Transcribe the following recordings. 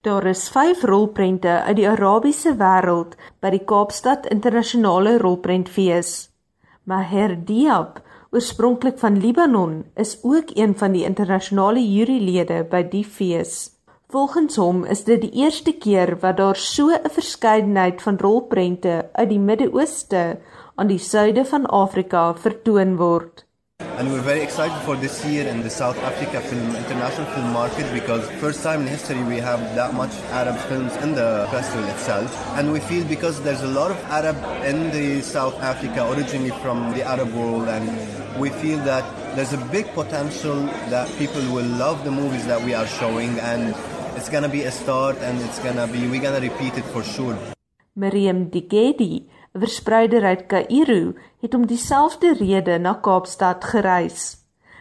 Daar is 5 rolprente uit die Arabiese wêreld by die Kaapstad Internasionale Rolprentfees. Maher Diab, oorspronklik van Libanon, is ook een van die internasionale jurylede by die fees. Volgens hom is dit die eerste keer wat daar so 'n verskeidenheid van rolprente uit die Midde-Ooste aan die suide van Afrika vertoon word. And we're very excited for this year in the South Africa film international film market because first time in history we have that much Arab films in the festival itself. And we feel because there's a lot of Arab in the South Africa originally from the Arab world and we feel that there's a big potential that people will love the movies that we are showing and it's to be a start and it's to be we're to repeat it for sure. Miriam Digedi 'n verspreider uit Kaïro, het om dieselfde rede na Kaapstad gereis.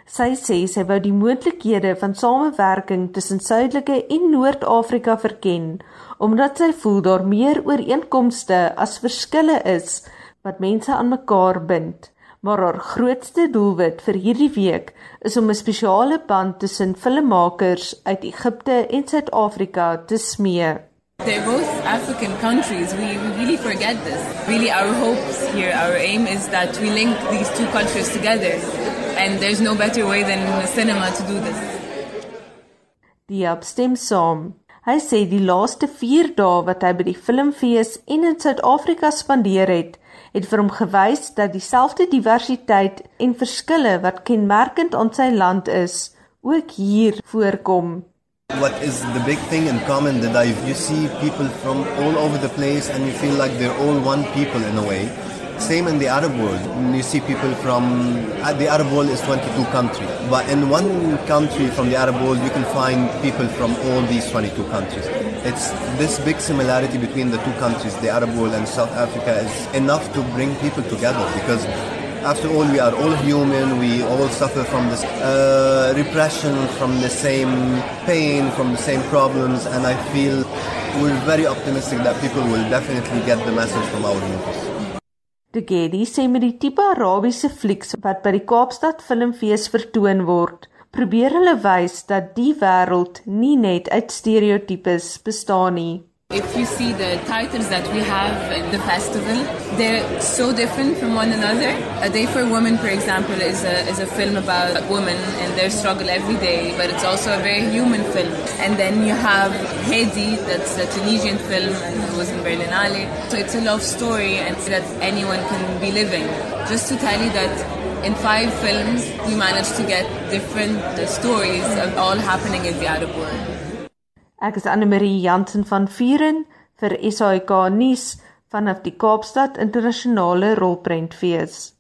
Sy sê sy wou die moontlikhede van samewerking tussen Suidelike en Noord-Afrika verken, omdat sy voel daar meer ooreenkomste as verskille is wat mense aan mekaar bind. Maar haar grootste doelwit vir hierdie week is om 'n spesiale band tussen filmmakers uit Egipte en Suid-Afrika te smee. They're both African countries. We, we really forget this. Really, our hopes here, our aim is that we link these two countries together. And there's no better way than the cinema to do this. Die abstem saam. Hy sê die laaste 4 dae wat hy by die filmfees en in Suid-Afrika spandeer het, het vir hom gewys dat dieselfde diversiteit en verskille wat kenmerkend aan sy land is, ook hier voorkom. What is the big thing in common that I you see people from all over the place and you feel like they're all one people in a way. Same in the Arab world. You see people from uh, the Arab world is 22 countries, but in one country from the Arab world you can find people from all these 22 countries. It's this big similarity between the two countries, the Arab world and South Africa, is enough to bring people together because after all, we are all human. We all suffer from this uh, repression, from the same pain, from the same problems, and I feel we're very optimistic that people will definitely get the message from our movies. De Gedi sê met die tipe Arabiese flieks wat by die Kaapstad Filmfees vertoon word, probeer hulle wys dat die wêreld nie net uit stereotypes bestaan nie. If you see the titles that we have at the festival, they're so different from one another. A Day for Women, for example, is a, is a film about women and their struggle every day, but it's also a very human film. And then you have Hedi, that's a Tunisian film and it was in Berlinale. So it's a love story and that anyone can be living. Just to tell you that in five films, we managed to get different stories of all happening in the Arab world. Ek is Anne Marie Jansen van Vuren vir SAK nuus vanaf die Kaapstad Internasionale Rolprentfees.